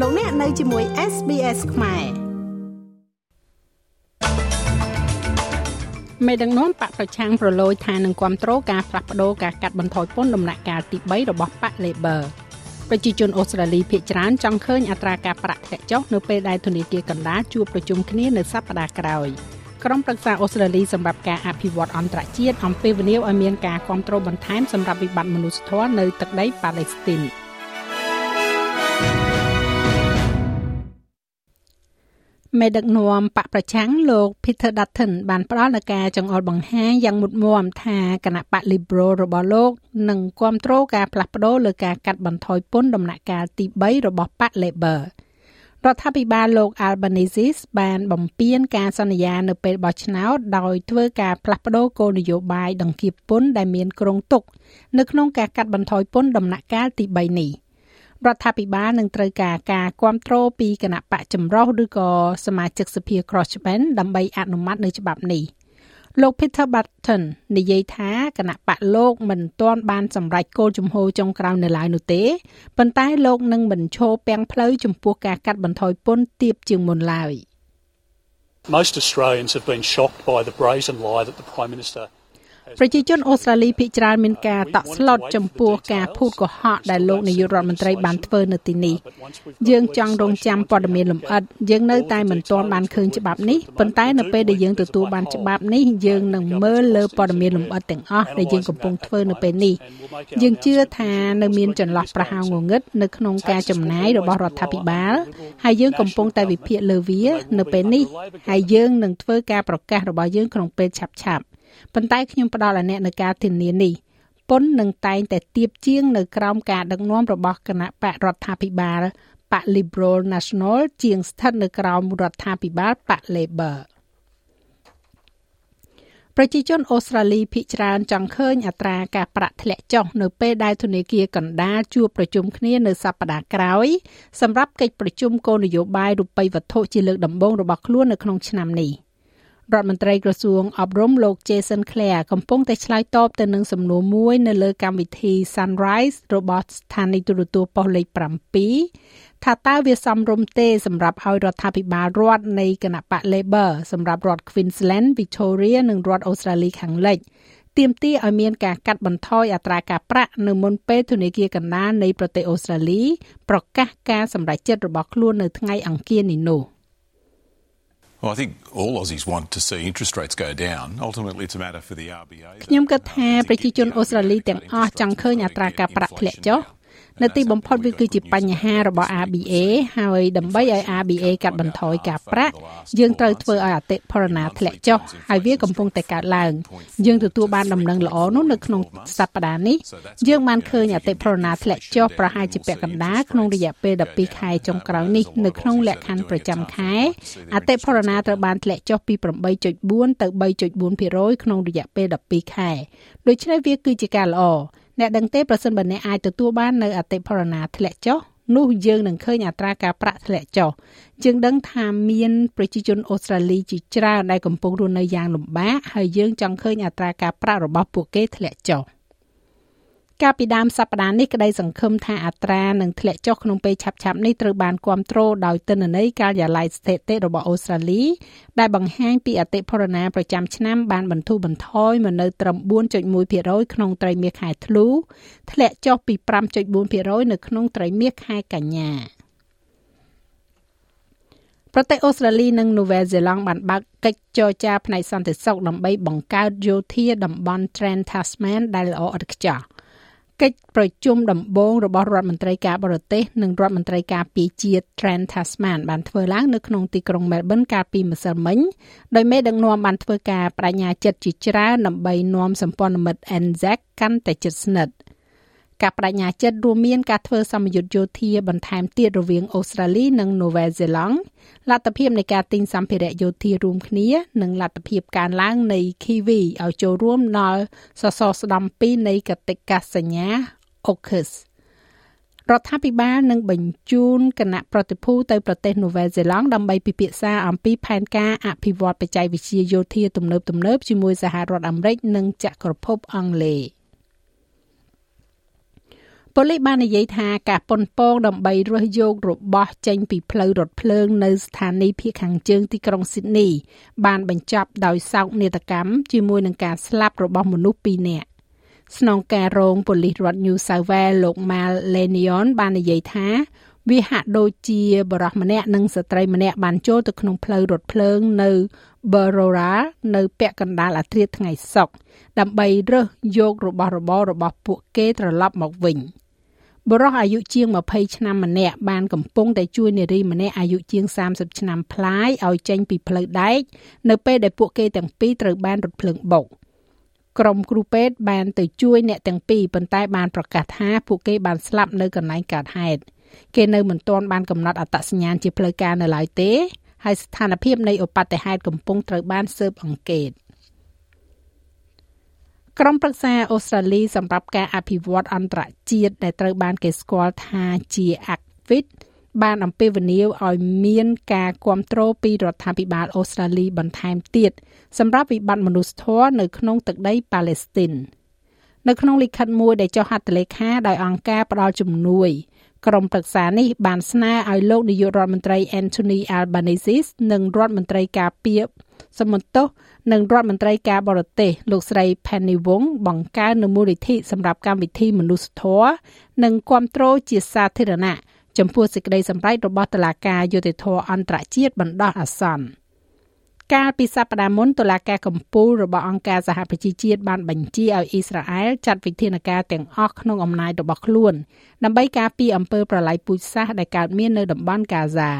លោកអ្នកនៅជាមួយ SBS ខ្មែរមេដឹកនាំបកប្រឆាំងប្រឡូយថានឹងគ្រប់គ្រងការផ្លាស់ប្តូរការកាត់បន្ថយពន្ធដំណាក់កាលទី3របស់បក Labor ប្រជាជនអូស្ត្រាលីភាគច្រើនចង់ឃើញអត្រាការប្រាក់ធ្លាក់ចុះនៅពេលដែលធនាគារកណ្ដាលជួបប្រជុំគ្នានៅសប្តាហ៍ក្រោយក្រុមប្រឹក្សាអូស្ត្រាលីសម្រាប់ការអភិវឌ្ឍអន្តរជាតិអំពាវនាវឲ្យមានការគ្រប់គ្រងបន្ថែមសម្រាប់វិបត្តិមនុស្សធម៌នៅទឹកដីប៉ាឡេស្ទីន។ មេដឹកនាំបកប្រឆាំងលោក Peter Dutton បានផ្ដល់នូវការចង្អុលបង្ហាញយ៉ាងមុតមមថាគណៈបក Liberal របស់លោកនឹងគ្រប់គ្រងការផ្លាស់ប្ដូរលើការកាត់បន្ថយពន្ធដំណាក់កាលទី3របស់បក Labor រដ្ឋាភិបាលលោក Albanese បានបំពេញការសន្យានៅពេលបោះឆ្នោតដោយធ្វើការផ្លាស់ប្ដូរគោលនយោបាយដង្កៀបពន្ធដែលមានគ្រោងទុក នៅក្នុងការកាត់បន្ថយពន្ធដំណាក់កាលទី3នេះ។ រដ្ឋាភិបាលនឹងត្រូវការការគ្រប់គ្រងពីគណៈបកចម្រុះឬក៏សមាជិកសភា Crossband ដើម្បីអនុម័តនៅច្បាប់នេះលោក Peter Button និយាយថាគណៈបកលោកមិនទាន់បានសម្រេចគោលជំហរចុងក្រោយនៅឡើយនោះទេប៉ុន្តែលោកនឹងមិនឈរពាំងផ្លូវចំពោះការកាត់បន្ថយពន្ធទាបជាងមុនឡើយ Most Australians have been shocked by the brazen lie that the Prime Minister ប្រជាជនអូស្ត្រាលីភាគច្រើនមានការតក់ស្លុតចំពោះការភូតកុហកដែលលោកនាយករដ្ឋមន្ត្រីបានធ្វើនៅទីនេះយើងចង់រងចាំព័ត៌មានលម្អិតយើងនៅតែមិនទាន់បានឃើញច្បាប់នេះប៉ុន្តែនៅពេលដែលយើងទទួលបានច្បាប់នេះយើងនឹងមើលលើព័ត៌មានលម្អិតទាំងអស់ដែលយើងកំពុងធ្វើនៅពេលនេះយើងជឿថានៅមានចន្លោះប្រហោងងងឹតនៅក្នុងការចំណាយរបស់រដ្ឋាភិបាលហើយយើងកំពុងតែវិភាគលើវា នៅពេលនេះហើយយើងនឹងធ្វើការប្រកាសរបស់យើងក្នុងពេលឆាប់ឆា ប់ប៉ុន្តែខ្ញុំផ្ដល់ឲ្យអ្នកនៅការធានានេះពន្ធនឹងតែងតែទៀបជាងនៅក្រោមការដឹកនាំរបស់គណៈបករដ្ឋាភិបាលបក Liberal National ជាងស្ថិតនៅក្រោមរដ្ឋាភិបាលបក Labor ប្រជាជនអូស្ត្រាលីភាគច្រើនចង់ឃើញអត្រាការប្រាក់ធ្លាក់ចុះនៅពេលដែលធនាគារកណ្ដាលជួបប្រជុំគ្នានៅសប្តាហ៍ក្រោយសម្រាប់កិច្ចប្រជុំគោលនយោបាយរូបិយវត្ថុជាលើកដំបូងរបស់ខ្លួននៅក្នុងឆ្នាំនេះ។ រដ្ឋមន្ត្រីក្រសួងអប់រំលោក Jason Clare កំពុងតែឆ្លើយតបទៅនឹងសំណួរមួយនៅលើកម្មវិធី Sunrise របស់ស្ថានីយទូរទស្សន៍ប៉ុស្តិ៍លេខ7ថាតើវាសមរម្យទេសម្រាប់ឲ្យរដ្ឋាភិបាលរដ្ឋនៃគណៈបក Labor សម្រាប់រដ្ឋ Queensland, Victoria និងរដ្ឋអូស្ត្រាលីខាងលិចទាមទារឲ្យមានការកាត់បន្ថយអត្រាការប្រាក់នៅមុនពេលធនាគារកណ្ដាលនៃប្រទេសអូស្ត្រាលីប្រកាសការសម្រេចចិត្តរបស់ខ្លួននៅថ្ងៃអង្គារនេះនោះ។ Well, I think all Aussies want to see interest rates go down. Ultimately, it's a matter for the RBA. ខ្ញុំគិតថាប្រជាជនអូស្ត្រាលីទាំងអស់ចង់ឃើញអត្រាការប្រាក់ធ្លាក់ចុះ នៅទីបំផុតវាគឺជាបញ្ហារបស់ RBA ហើយដើម្បីឲ្យ RBA កាត់បន្ថយការប្រាក់យើងត្រូវធ្វើឲ្យអតិផរណាធ្លាក់ចុះហើយវាកំពុងតែកើតឡើងយើងទទួលបានដំណឹងល្អនោះនៅក្នុងសប្តាហ៍នេះយើងបានឃើញអតិផរណាធ្លាក់ចុះប្រហែលជាពាក់កណ្ដាលក្នុងរយៈពេល12ខែចុងក្រោយនេះនៅក្នុងលក្ខខណ្ឌប្រចាំខែអតិផរណាត្រូវបានធ្លាក់ចុះពី8.4ទៅ3.4%ក្នុងរយៈពេល12ខែដូច្នេះវាគឺជាការល្អ អ្នកដឹងទេប្រសិនបើអ្នកអាចទទួលបាននៅអតិផរណាធ្លាក់ចុះនោះយើងនឹងឃើញអត្រាការប្រាក់ធ្លាក់ចុះយើងដឹងថាមានប្រជាជនអូស្ត្រាលីជាច្រើនដែលកំពុងរស់នៅយ៉ាងលំបាកហើយយើងចង់ឃើញអត្រាការប្រាក់របស់ពួកគេធ្លាក់ចុះ កាលពីដើមសប្តាហ៍នេះក្តីសង្ឃឹមថាអត្រានឹងធ្លាក់ចុះក្នុងពេលឆាប់ៗនេះត្រូវបានគ្រប់គ្រងដោយទិន្នន័យការិយាល័យស្ថិតិរបស់អូស្ត្រាលី ដែលបង្ហាញពីអតិផរណាប្រចាំឆ្នាំបានបន្ធូរបន្ថយមកនៅត្រឹម4.1%ក្នុងត្រីមាសខែធ្លូធ្លាក់ចុះពី5.4%នៅក្នុងត្រីមាសខែកញ្ញាប្រទេសអូស្ត្រាលីនិងនូវែលសេឡង់បានបើកកិច្ចចរចាផ្នែកសន្តិសុខដើម្បីបង្កើតយោធាតំបន់ Trans-Tasman ដែលល្អឥតខ្ចោះ កិច្ចប្រជុំដំបូងរបស់រដ្ឋមន្ត្រីការបរទេសនិងរដ្ឋមន្ត្រីការពារជាតិ Trent Tasman បានធ្វើឡើងនៅក្នុងទីក្រុង Melbourne កាលពីម្សិលមិញដោយមេដឹកនាំបានធ្វើការបដិញ្ញាចិត្តជាច្រើនដើម្បីនាំសម្ព័ន្ធមិត្ត ANZAC កាន់តែជិតស្និទ្ធ ការបដិញ្ញាចិត្តរួមមានការធ្វើសម្ពយុទ្ធយោធាបន្ថែមទៀតរវាងអូស្ត្រាលីនិងនូវែលសេឡង់លទ្ធភាពនៃការទិញសម្ភារៈយោធារួមគ្នានិងលទ្ធភាពកើនឡើងនៃ Kiwi ឲ្យចូលរួមដល់សសរស្តម្ភ2នៃកតិកាសញ្ញា AUKUS រដ្ឋាភិបាលនឹងបញ្ជូនគណៈប្រតិភូទៅប្រទេសនូវែលសេឡង់ដើម្បីពិភាក្សាអំពីផែនការអភិវឌ្ឍបច្ចេកវិទ្យាយោធាទំនើបៗជាមួយសហរដ្ឋអាមេរិកនិងចក្រភពអង់គ្លេស ប៉ូលីសបាននិយាយថាការប៉ុនប៉ងដើម្បីរើសយករបស់ចេញពីផ្លូវរថភ្លើងនៅស្ថានីយ៍ភាគខាងជើងទីក្រុងស៊ីដនី បានបញ្ចប់ដោយសោកនាដកម្មជាមួយនឹងការស្លាប់របស់មនុស្ស2នាក់ស្នងការរងប៉ូលីសរដ្ឋ New South Wales លោក Mal Lenion បាននិយាយថាវាហាក់ដូចជាបរិសម្នាក់និងស្ត្រីម្នាក់បានចូលទៅក្នុងផ្លូវរថភ្លើងនៅ Berora នៅពាក់កណ្ដាលអាធ្រាត្រថ្ងៃសុក្រដើម្បីរើសយករបស់របររបស់ពួកគេត្រឡប់មកវិញ បរិះអាយុជាង20ឆ្នាំម្នាក់បានកំពុងតែជួយនារីម្នាក់អាយុជាង30ឆ្នាំប្លាយឲ្យចេញពីផ្លូវដែកនៅពេលដែលពួកគេទាំងពីរត្រូវបានរថភ្លើងបុកក្រុមគ្រូពេទ្យបានទៅជួយអ្នកទាំងពីរប៉ុន្តែបានប្រកាសថាពួកគេបានស្លាប់នៅកន្លែងកើតហេតុគេនៅមិនទាន់បានកំណត់អត្តសញ្ញាណជាផ្លូវការនៅឡើយទេហើយស្ថានភាពនៃឧបទ្ទហេតុកំពុងត្រូវបានស៊ើបអង្កេត ក្រុមប្រឹក្សាអូស្ត្រាលីសម្រាប់ការអភិវឌ្ឍអន្តរជាតិដែលត្រូវបានគេស្គាល់ថាជា ACFID បានអំពាវនាវឲ្យមានការគ្រប់គ្រងពីរដ្ឋាភិបាលអូស្ត្រាលីបន្ថែមទៀតសម្រាប់វិបត្តិមនុស្សធម៌នៅក្នុងទឹកដីប៉ាឡេស្ទីននៅក្នុងលិខិតមួយដែលចុះហត្ថលេខាដោយអង្គការផ្ដល់ជំនួយក្រុមប្រឹក្សានេះបានស្នើឲ្យលោកនាយករដ្ឋមន្ត្រី Anthony Albanese និងរដ្ឋមន្ត្រីការពារ សមន្តោសនិងរដ្ឋមន្ត្រីការបរទេសលោកស្រី Penny Wong បង្កើននូវមូលនិធិសម្រាប់កម្មវិធីមនុស្សធម៌និងគ្រប់គ្រងជាសាធារណៈចំពោះសេចក្តីសម្រេចរបស់តុលាការយុតិធធអន្តរជាតិបណ្ដោះអាសន្នកាលពីសប្តាហ៍មុនតុលាការកំពូលរបស់អង្គការសហប្រជាជាតិបានបញ្ជាឲ្យអ៊ីស្រាអែលចាត់វិធានការទាំងអស់ក្នុងអំណាចរបស់ខ្លួនដើម្បីការពារអំពើប្រល័យពូជសាសន៍ដែលកើតមាននៅតំបន់កាហ្សា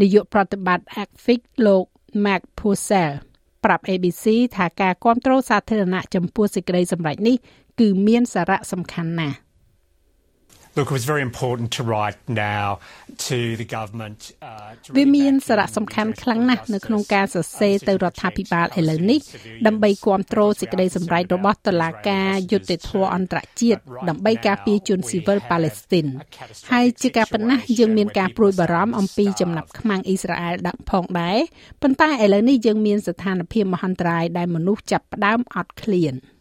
នាយកប្រតិបត្តិ ACFIC លោក Mark Purcell ប្រាប់ ABC ថាការគ្រប់គ្រងសាធារណៈចំពោះសេចក្តីសម្រេចនេះគឺមានសារៈសំខាន់ណាស់ Look, it was very important to write now to the government វាមានសារៈសំខាន់ខ្លាំងណាស់នៅក្នុងការសរសេរទៅរដ្ឋាភិបាលឥឡូវនេះដើម្បីគ្រប់គ្រងសេចក្តីសម្រេចរបស់តុលាការយុត្តិធម៌អន្តរជាតិដើម្បីការពារជនស៊ីវិលប៉ាឡេស្ទីនហើយជាការប៉ុណ្ណាយើងមានការព្រួយបារម្ភអំពីចំណាប់ខ្មាំងអ៊ីស្រាអែលដាក់ផងដែរប៉ុន្តែឥឡូវនេះយើងមានស្ថានភាពមហន្តរាយដែលមនុស្សចាប់ផ្ដើមអត់ឃ្លាន។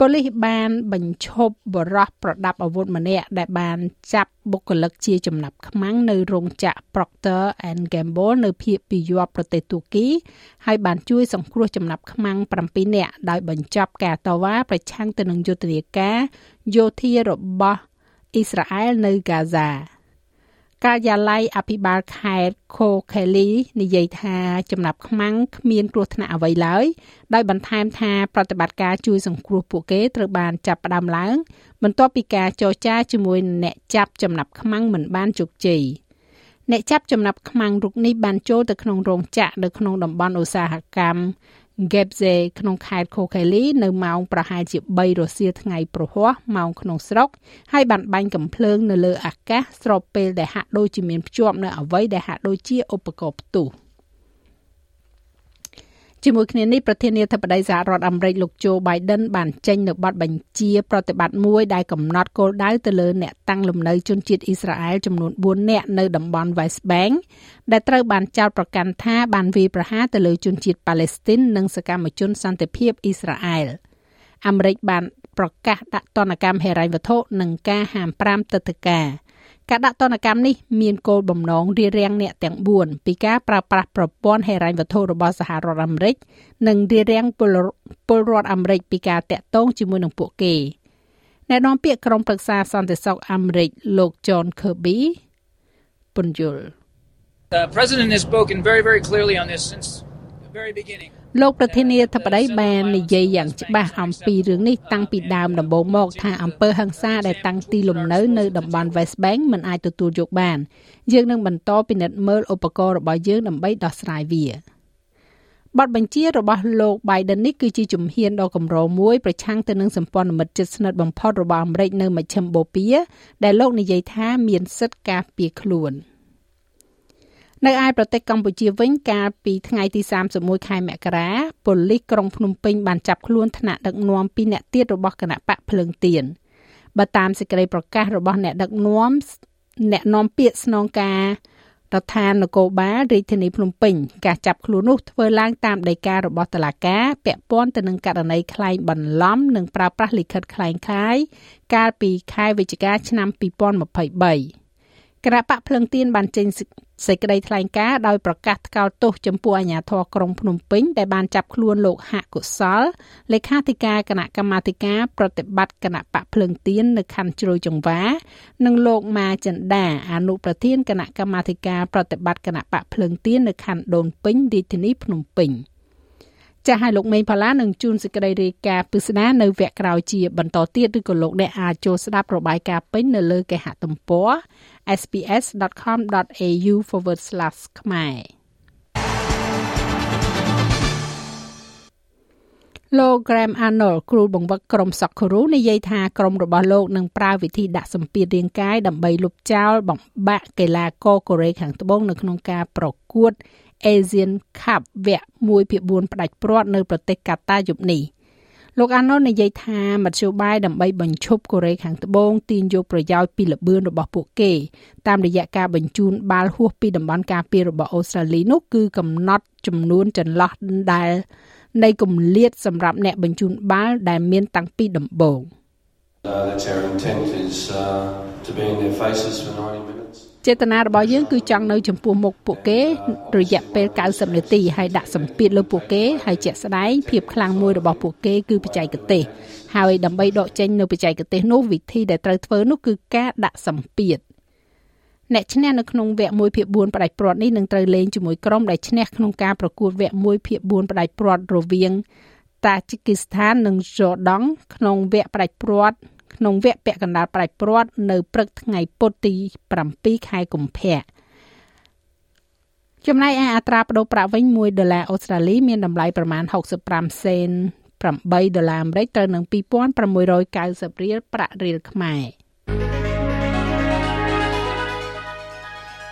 ប៉ូលីសបានបញ្ឈប់បរោះប្រដាប់អាវុធម្នាក់ដែលបានចាប់បុគ្គលិកជាចំណាប់ខ្មាំងនៅរោងចក្រ Procter and Gamble នៅភូមិពីយ័ព្យប្រទេសទូគីហើយបានជួយសង្គ្រោះចំណាប់ខ្មាំង7នាក់ដោយបញ្ចប់ការតវ៉ាប្រឆាំងទៅនឹងយុទ្ធនាការយោធារបស់អ៊ីស្រាអែលនៅហ្គាហ្សា ការិយាល័យអភិបាលខេត្ត Khokeli និយាយថាចំណាប់ខ្មាំងគ្មានគ្រោះថ្នាក់អ្វីឡើយដោយបន្ថែមថាប្រតិបត្តិការជួយសង្គ្រោះពួកគេត្រូវបានចាប់ផ្ដើមឡើងបន្ទាប់ពីការចរចាជាមួយអ្នកចាប់ចំណាប់ខ្មាំងមិនបានជោគជ័យអ្នកចាប់ចំណាប់ខ្មាំងរុកនេះបានចូលទៅក្នុងរោងចក្រនៅក្នុងតំបន់ឧស្សាហកម្ម Gebze ក្នុងខេត្ត Kokeli នៅម៉ោងប្រហែលជា3រសៀលថ្ងៃប្រហ័សម៉ោងក្នុងស្រុកហើយបានបាញ់កំភ្លើងនៅលើអាកាសស្របពេលដែលហាក់ដូចជាមានភ្ជាប់នៅអ្វីដែលហាក់ដូចជាឧបករណ៍ផ្ទុះ។ ជាមួយគ្នានេះប្រធានាធិបតីសហរដ្ឋអាមេរិកលោកโจ Biden បានចេញនូវបទបញ្ជាប្រតិបត្តិមួយដែលកំណត់គោលដៅទៅលើអ្នកតាំងលំនៅជនជាតិអ៊ីស្រាអែលចំនួន4នាក់នៅតំបន់ West Bank ដែលត្រូវបានចោទប្រកាន់ថាបានវាយប្រហារទៅលើជនជាតិប៉ាឡេស្ទីននិងសកម្មជនសន្តិភាពអ៊ីស្រាអែលអាមេរិកបានប្រកាសដាក់ទណ្ឌកម្មហិរញ្ញវត្ថុនិងការហាម5ទឹកធការ ការដាក់ទណ្ឌកម្មនេះមានគោលបំណងរារាំងអ្នកទាំង4ពីការប្រើប្រាស់ប្រព័ន្ធហិរញ្ញវត្ថុរបស់សហរដ្ឋអាមេរិកនិងរារាំងពលរដ្ឋអាមេរិកពីការតាក់ទងជាមួយនឹងពួកគេអ្នកនាំពាក្យក្រុមប្រឹក្សាសន្តិសុខអាមេរិកលោក John Kirby ពន្យល់ The president has spoken very very clearly on this since the very beginning លោកប្រធានាធិបតីបាននិយាយយ៉ាងច្បាស់អំពីរឿងនេះតាំងពីដើមដំបូងមកថាអំពើហិង្សាដែលតាំងទីលំនៅនៅតំបន់ West Bank មិនអាចទទួលយកបានយើងនឹងបន្តពិនិត្យមើលឧបករណ៍របស់យើងដើម្បីដោះស្រាយវាបទបញ្ជារបស់លោក Biden នេះគឺជាជំហានដ៏កម្រមួយប្រឆាំងទៅនឹងសម្ព័ន្ធមិត្តជិតស្និទ្ធបំផុតរបស់អាមេរិកនៅមជ្ឈិមបូព៌ាដែលលោកនិយាយថាមានសិទ្ធិការពារខ្លួន។ នៅឯប្រទេសកម្ពុជាវិញកាលពីថ្ងៃទី31ខែមករាប៉ូលីសក្រុងភ្នំពេញបានចាប់ខ្លួនថ្នាក់ដឹកនាំពីរនាក់ទៀតរបស់គណៈបកភ្លើងទៀនបើតាមសេចក្តីប្រកាសរបស់អ្នកដឹកនាំអ្នកនាំពាក្យស្នងការរដ្ឋាភិបាលនគរបាលរាជធានីភ្នំពេញការចាប់ខ្លួននោះធ្វើឡើងតាមដីការបស់តុលាការពាក់ព័ន្ធទៅនឹងករណីក្លែងបន្លំនិងប្រើប្រាស់លិខិតក្លែងក្លាយកាលពីខែវិច្ឆិកាឆ្នាំ2023 គណៈបកភ្លឹងទៀនបានចេញសេចក្តីថ្លែងការណ៍ដោយប្រកាសថ្កោលទោសចំពោះអាជ្ញាធរក្រុងភ្នំពេញដែលបានចាប់ខ្លួនលោកហាក់កុសលលេខាធិការគណៈកម្មាធិការប្រតិបត្តិគណៈបកភ្លឹងទៀននៅខណ្ឌជ្រោយចង្វា និងលោកម៉ាចិន្តាអនុប្រធានគណៈកម្មាធិការប្រតិបត្តិគណៈបកភ្លឹងទៀននៅខណ្ឌដូនពេញរាជធានីភ្នំពេញ។ ចាស់ឲ្យលោកមេងផាឡានឹងជួនសេចក្តីរាយការណ៍ពិស្ដានៅវគ្គក្រោយជាបន្តទៀតឬក៏លោកអ្នកអាចចូលស្ដាប់របាយការណ៍ពេញនៅលើគេហទំព័រ sps.com.au/ ខ្មែរលោក Graham Arnold គ្រូបង្វឹកក្រុម Socceroo និយាយថាក្រុមរបស់លោកនឹងប្រើវិធីដាក់សម្ពាធរាងកាយដើម្បីលុបចោលបំបាក់កីឡាករកូរ៉េខាងត្បូងនៅក្នុងការប្រកួត Asian Cup វគ្គ1/4ផ្ដាច់ព្រាត់នៅប្រទេសកាតាយប់នេះលោកអាណូនិយាយថាមធ្យោបាយដើម្បីបញ្ឈប់កូរ៉េខាងត្បូងទាញយកប្រយោជន៍ពីល្បឿនរបស់ពួកគេ តាមរយៈការបញ្ជូនបាល់ហួសពីតំបន់ការពាររបស់អូស្ត្រាលីនោះគឺកំណត់ចំនួនចន្លោះដែលនៃគម្លាតសម្រាប់អ្នកបញ្ជូនបាល់ដែលមានតាំងពីដំបូង Uh, that's our intent is uh, to be in their faces for 90 minutes. ចេតនារបស់យើងគឺចង់នៅចំពោះមុខពួកគេ រយៈពេល90នាទីហើយដាក់សម្ពាធលើពួកគេហើយជាក់ស្ដែងភាពខ្លាំងមួយរបស់ពួកគេគឺបច្ចេកទេសហើយដើម្បីដកចេញនៅបច្ចេកទេសនោះវិធីដែលត្រូវធ្វើនោះគឺការដាក់សម្ពាធអ្នកឈ្នះនៅក្នុងវគ្គ1ភាគ4ផ្ដាច់ព្រាត់នេះនឹងត្រូវលេងជាមួយក្រុមដែលឈ្នះក្នុងការប្រកួតវគ្គ1ភាគ4ផ្ដាច់ព្រាត់រវាងតាជីគីស្ថាននិងយ៉ូដង់ក្នុងវគ្គផ្ដាច់ព្រាត់ ក្នុងវគ្គពាក់កណ្ដាលប្រាច់ព្រាត់នៅព្រឹកថ្ងៃពុធទី7ខែកុម្ភៈចំណែកឯអត្រាប្តូរប្រាក់វិញ1ដុល្លារអូស្ត្រាលីមានតម្លៃប្រមាណ65សេន8ដុល្លារអាមេរិកត្រូវនឹង2690រៀលប្រាក់រៀលខ្មែរ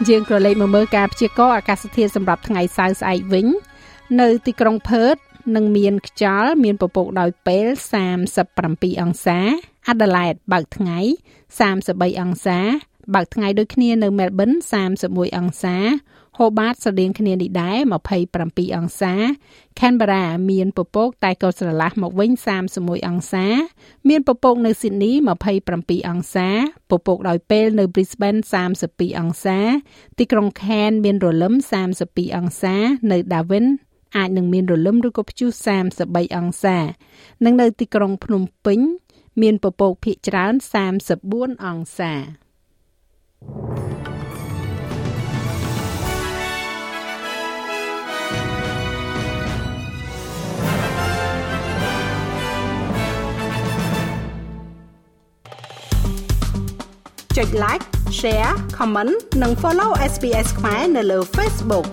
យើងក៏លេខមកមើលការព្យាករណ៍អាកាសធាតុសម្រាប់ថ្ងៃសៅរ៍ស្អែកវិញ នៅទីក្រុងផឺត នឹងមានខ្យល់មានពពកដោយពេល37អង្សាអាដាលេដបើកថ្ងៃ33អង្សា បើកថ្ងៃដូចគ្នានៅមែលប៊ន31អង្សាហូបាតស្រដៀងគ្នានេះដែរ27អង្សាខេនបារ៉ាមានពពកតែក៏ស្រឡះមកវិញ31អង្សា មានពពកនៅស៊ីដនី27អង្សាពពកដោយពេលនៅ Brisbane 32អង្សា ទីក្រុង Cairns មានរលឹម32អង្សា នៅ Darwin អាចនឹងមានរលឹមឬក៏ព្យុះ33អង្សា និងនៅទីក្រុងភ្នំពេញ មានពពកភាគច្រើន34អង្សាចុច like share comment និង follow SPS ខ្មែរនៅលើ Facebook